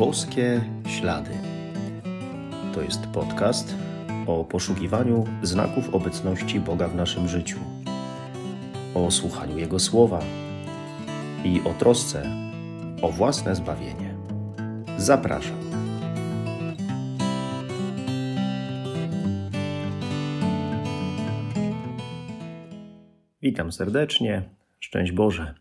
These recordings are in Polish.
Boskie Ślady. To jest podcast o poszukiwaniu znaków obecności Boga w naszym życiu, o słuchaniu Jego słowa i o trosce o własne zbawienie. Zapraszam. Witam serdecznie. Szczęść Boże.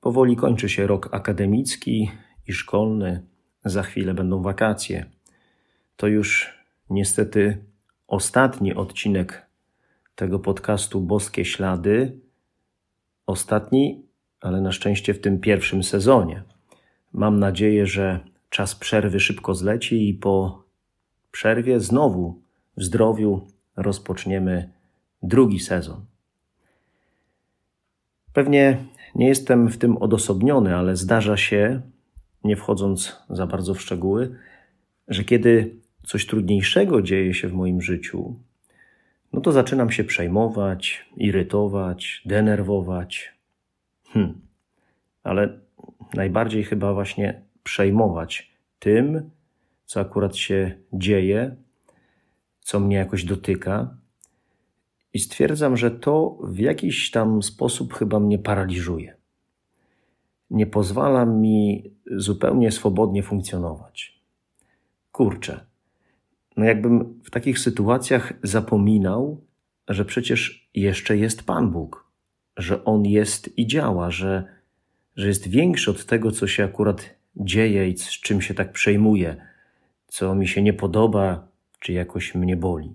Powoli kończy się rok akademicki i szkolny, za chwilę będą wakacje. To już niestety ostatni odcinek tego podcastu Boskie Ślady. Ostatni, ale na szczęście w tym pierwszym sezonie. Mam nadzieję, że czas przerwy szybko zleci i po przerwie znowu w zdrowiu rozpoczniemy drugi sezon. Pewnie nie jestem w tym odosobniony, ale zdarza się, nie wchodząc za bardzo w szczegóły, że kiedy coś trudniejszego dzieje się w moim życiu, no to zaczynam się przejmować, irytować, denerwować. Hm. Ale najbardziej chyba właśnie przejmować tym, co akurat się dzieje, co mnie jakoś dotyka. I stwierdzam, że to w jakiś tam sposób chyba mnie paraliżuje nie pozwala mi zupełnie swobodnie funkcjonować. Kurczę, no jakbym w takich sytuacjach zapominał, że przecież jeszcze jest Pan Bóg, że On jest i działa, że, że jest większy od tego, co się akurat dzieje i z czym się tak przejmuje, co mi się nie podoba, czy jakoś mnie boli.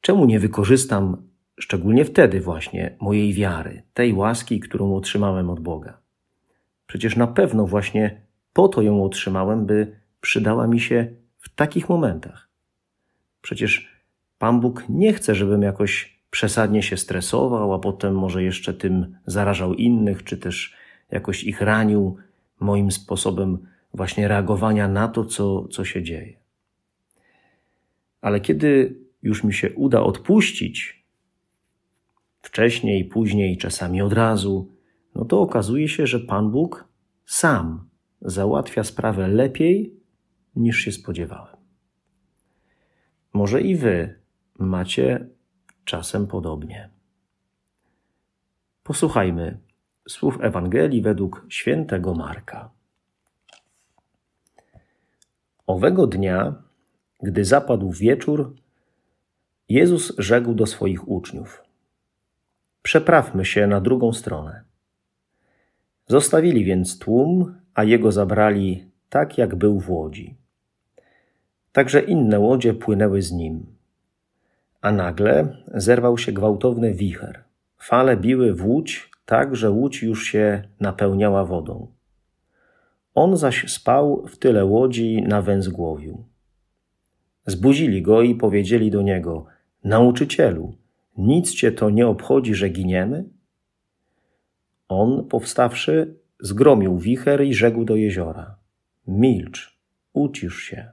Czemu nie wykorzystam szczególnie wtedy właśnie mojej wiary, tej łaski, którą otrzymałem od Boga. Przecież na pewno właśnie po to ją otrzymałem, by przydała mi się w takich momentach. Przecież Pan Bóg nie chce, żebym jakoś przesadnie się stresował, a potem może jeszcze tym zarażał innych, czy też jakoś ich ranił moim sposobem właśnie reagowania na to, co, co się dzieje. Ale kiedy już mi się uda odpuścić wcześniej, później, czasami od razu, no to okazuje się, że Pan Bóg sam załatwia sprawę lepiej niż się spodziewałem. Może i wy macie czasem podobnie. Posłuchajmy słów Ewangelii według świętego Marka. Owego dnia, gdy zapadł wieczór, Jezus rzekł do swoich uczniów: Przeprawmy się na drugą stronę. Zostawili więc tłum, a jego zabrali tak, jak był w łodzi. Także inne łodzie płynęły z nim. A nagle zerwał się gwałtowny wicher. Fale biły w łódź, tak, że łódź już się napełniała wodą. On zaś spał w tyle łodzi na węzgłowiu. Zbuzili go i powiedzieli do niego: Nauczycielu, nic cię to nie obchodzi, że giniemy? On, powstawszy, zgromił wicher i rzekł do jeziora: Milcz, ucisz się.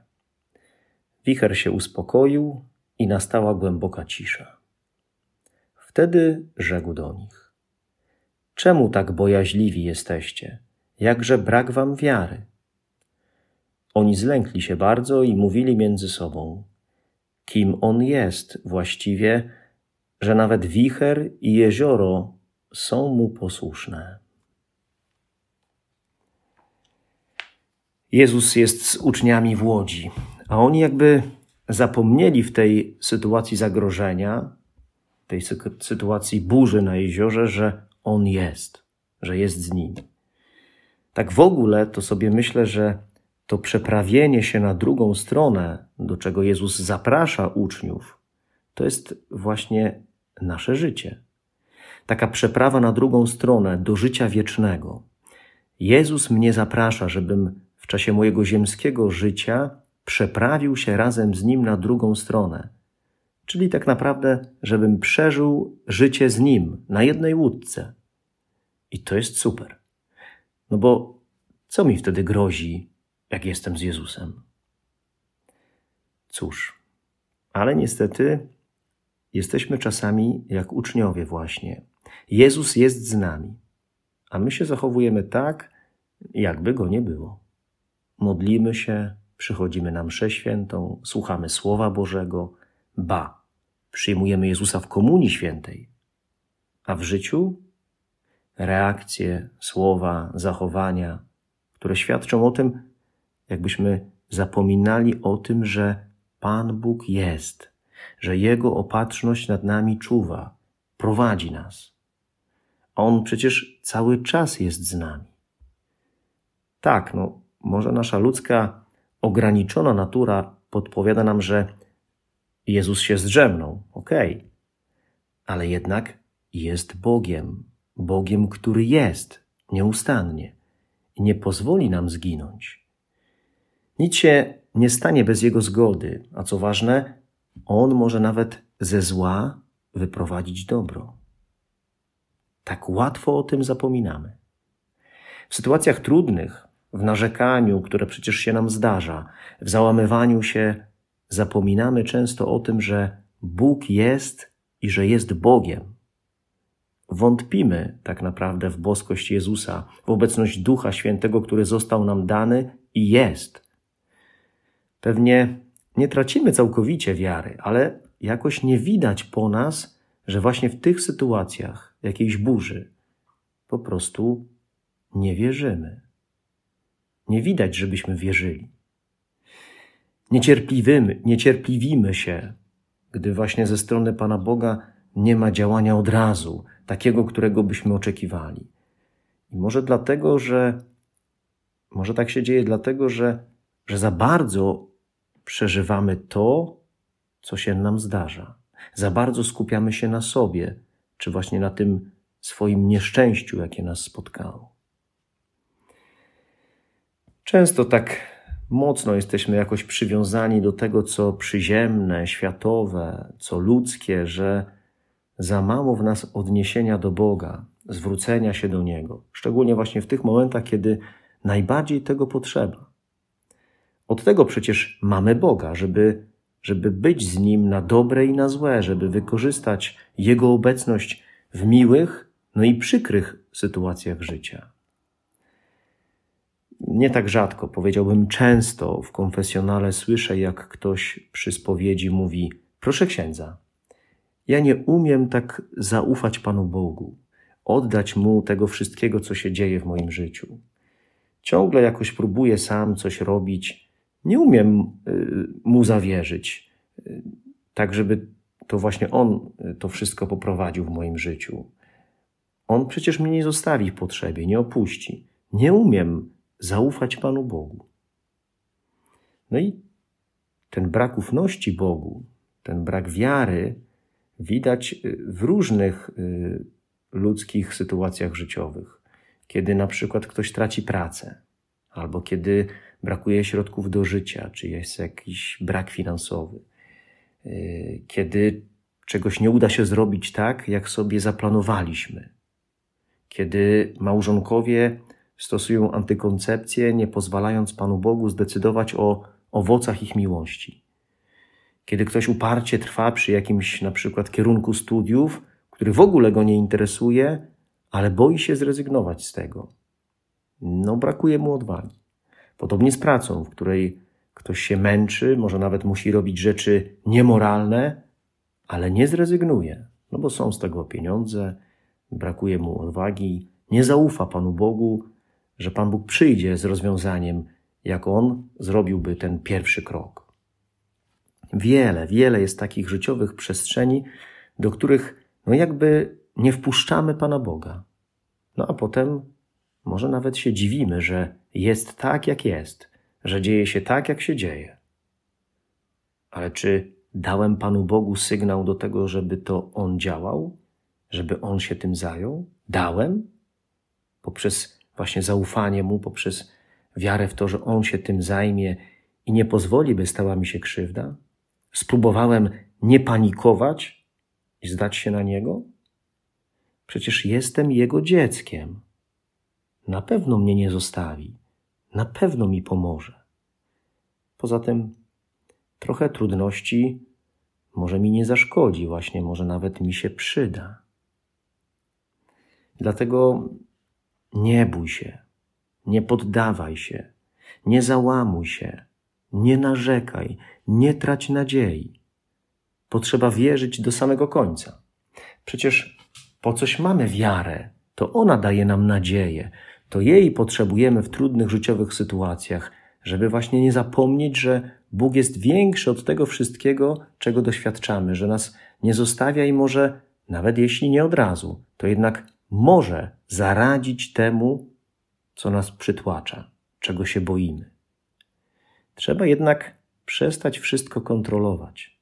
Wicher się uspokoił i nastała głęboka cisza. Wtedy rzekł do nich: Czemu tak bojaźliwi jesteście? Jakże brak wam wiary? Oni zlękli się bardzo i mówili między sobą: Kim on jest właściwie, że nawet wicher i jezioro są mu posłuszne. Jezus jest z uczniami w łodzi, a oni jakby zapomnieli w tej sytuacji zagrożenia, tej sytuacji burzy na jeziorze, że On jest, że jest z nimi. Tak w ogóle to sobie myślę, że to przeprawienie się na drugą stronę, do czego Jezus zaprasza uczniów, to jest właśnie nasze życie. Taka przeprawa na drugą stronę, do życia wiecznego. Jezus mnie zaprasza, żebym w czasie mojego ziemskiego życia przeprawił się razem z Nim na drugą stronę. Czyli tak naprawdę, żebym przeżył życie z Nim na jednej łódce. I to jest super. No bo co mi wtedy grozi, jak jestem z Jezusem? Cóż, ale niestety Jesteśmy czasami jak uczniowie, właśnie. Jezus jest z nami, a my się zachowujemy tak, jakby go nie było. Modlimy się, przychodzimy na mszę świętą, słuchamy Słowa Bożego, ba, przyjmujemy Jezusa w Komunii Świętej. A w życiu reakcje, słowa, zachowania, które świadczą o tym, jakbyśmy zapominali o tym, że Pan Bóg jest, że Jego opatrzność nad nami czuwa, prowadzi nas. On przecież cały czas jest z nami. Tak, no, może nasza ludzka, ograniczona natura podpowiada nam, że Jezus się zdrzemnął, okej, okay. ale jednak jest Bogiem, Bogiem, który jest nieustannie i nie pozwoli nam zginąć. Nic się nie stanie bez Jego zgody, a co ważne, On może nawet ze zła wyprowadzić dobro. Tak łatwo o tym zapominamy. W sytuacjach trudnych, w narzekaniu, które przecież się nam zdarza, w załamywaniu się, zapominamy często o tym, że Bóg jest i że jest Bogiem. Wątpimy tak naprawdę w boskość Jezusa, w obecność Ducha Świętego, który został nam dany i jest. Pewnie nie tracimy całkowicie wiary, ale jakoś nie widać po nas, że właśnie w tych sytuacjach jakiejś burzy po prostu nie wierzymy. Nie widać, żebyśmy wierzyli. Niecierpliwimy, niecierpliwimy się, gdy właśnie ze strony Pana Boga nie ma działania od razu, takiego, którego byśmy oczekiwali. I może dlatego, że może tak się dzieje, dlatego, że, że za bardzo przeżywamy to, co się nam zdarza. Za bardzo skupiamy się na sobie, czy właśnie na tym swoim nieszczęściu, jakie nas spotkało. Często tak mocno jesteśmy jakoś przywiązani do tego, co przyziemne, światowe, co ludzkie, że za mało w nas odniesienia do Boga, zwrócenia się do Niego, szczególnie właśnie w tych momentach, kiedy najbardziej tego potrzeba. Od tego przecież mamy Boga, żeby, żeby być z Nim na dobre i na złe, żeby wykorzystać Jego obecność w miłych, no i przykrych sytuacjach życia. Nie tak rzadko, powiedziałbym często w konfesjonale słyszę, jak ktoś przy spowiedzi mówi: Proszę księdza, ja nie umiem tak zaufać Panu Bogu, oddać Mu tego wszystkiego, co się dzieje w moim życiu. Ciągle jakoś próbuję sam coś robić, nie umiem y, Mu zawierzyć, y, tak żeby to właśnie On y, to wszystko poprowadził w moim życiu. On przecież mnie nie zostawi w potrzebie, nie opuści. Nie umiem zaufać Panu Bogu. No i ten brak ufności Bogu, ten brak wiary widać w różnych ludzkich sytuacjach życiowych. Kiedy na przykład ktoś traci pracę, albo kiedy brakuje środków do życia, czy jest jakiś brak finansowy, y, kiedy czegoś nie uda się zrobić tak, jak sobie zaplanowaliśmy, kiedy małżonkowie stosują antykoncepcję, nie pozwalając Panu Bogu zdecydować o owocach ich miłości. Kiedy ktoś uparcie trwa przy jakimś na przykład kierunku studiów, który w ogóle go nie interesuje, ale boi się zrezygnować z tego. No, brakuje mu odwagi. Podobnie z pracą, w której ktoś się męczy, może nawet musi robić rzeczy niemoralne, ale nie zrezygnuje, no bo są z tego pieniądze, brakuje mu odwagi, nie zaufa Panu Bogu, że Pan Bóg przyjdzie z rozwiązaniem, jak On zrobiłby ten pierwszy krok. Wiele, wiele jest takich życiowych przestrzeni, do których no jakby nie wpuszczamy Pana Boga. No a potem może nawet się dziwimy, że jest tak, jak jest, że dzieje się tak, jak się dzieje. Ale czy dałem Panu Bogu sygnał do tego, żeby to On działał, żeby On się tym zajął? Dałem? Poprzez właśnie zaufanie Mu, poprzez wiarę w to, że On się tym zajmie i nie pozwoli, by stała mi się krzywda? Spróbowałem nie panikować i zdać się na Niego? Przecież jestem Jego dzieckiem. Na pewno mnie nie zostawi, na pewno mi pomoże. Poza tym, trochę trudności może mi nie zaszkodzi, właśnie może nawet mi się przyda. Dlatego nie bój się, nie poddawaj się, nie załamuj się, nie narzekaj, nie trać nadziei. Potrzeba wierzyć do samego końca. Przecież po coś mamy wiarę, to ona daje nam nadzieję, to jej potrzebujemy w trudnych życiowych sytuacjach, żeby właśnie nie zapomnieć, że Bóg jest większy od tego wszystkiego, czego doświadczamy, że nas nie zostawia i może, nawet jeśli nie od razu, to jednak może zaradzić temu, co nas przytłacza, czego się boimy. Trzeba jednak przestać wszystko kontrolować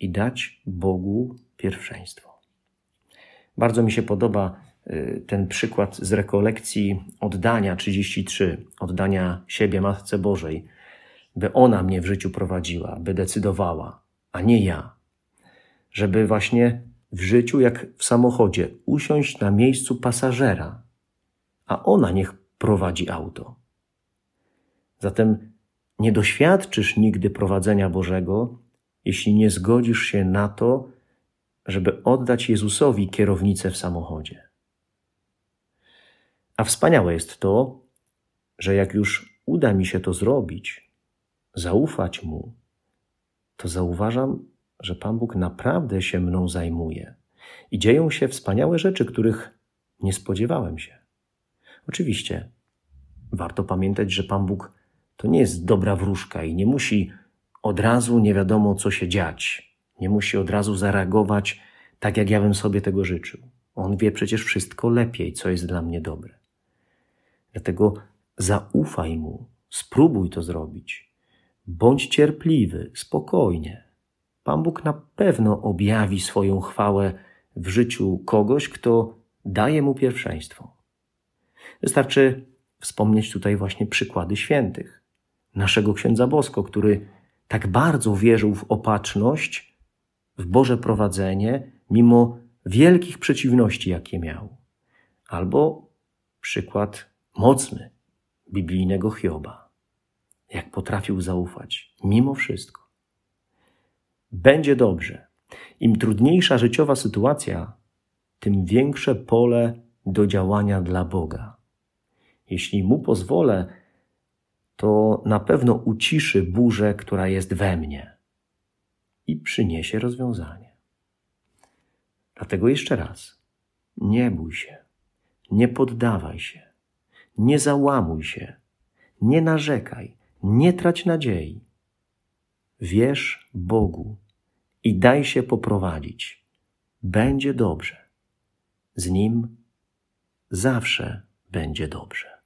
i dać Bogu pierwszeństwo. Bardzo mi się podoba ten przykład z rekolekcji oddania 33, oddania siebie Matce Bożej, by ona mnie w życiu prowadziła, by decydowała, a nie ja. Żeby właśnie w życiu, jak w samochodzie, usiąść na miejscu pasażera, a ona niech prowadzi auto. Zatem nie doświadczysz nigdy prowadzenia Bożego, jeśli nie zgodzisz się na to, żeby oddać Jezusowi kierownicę w samochodzie. A wspaniałe jest to, że jak już uda mi się to zrobić, zaufać Mu, to zauważam, że Pan Bóg naprawdę się mną zajmuje i dzieją się wspaniałe rzeczy, których nie spodziewałem się. Oczywiście, warto pamiętać, że Pan Bóg to nie jest dobra wróżka i nie musi od razu nie wiadomo, co się dziać. Nie musi od razu zareagować tak, jak ja bym sobie tego życzył. On wie przecież wszystko lepiej, co jest dla mnie dobre. Dlatego zaufaj mu, spróbuj to zrobić. Bądź cierpliwy, spokojnie. Pan Bóg na pewno objawi swoją chwałę w życiu kogoś, kto daje mu pierwszeństwo. Wystarczy wspomnieć tutaj właśnie przykłady świętych. Naszego księdza Bosko, który tak bardzo wierzył w opatrzność, w Boże prowadzenie, mimo wielkich przeciwności, jakie miał. Albo przykład mocny biblijnego Hioba, jak potrafił zaufać, mimo wszystko. Będzie dobrze. Im trudniejsza życiowa sytuacja, tym większe pole do działania dla Boga. Jeśli Mu pozwolę, to na pewno uciszy burzę, która jest we mnie i przyniesie rozwiązanie. Dlatego jeszcze raz, nie bój się, nie poddawaj się, nie załamuj się, nie narzekaj, nie trać nadziei. Wierz Bogu i daj się poprowadzić. Będzie dobrze. Z Nim zawsze będzie dobrze.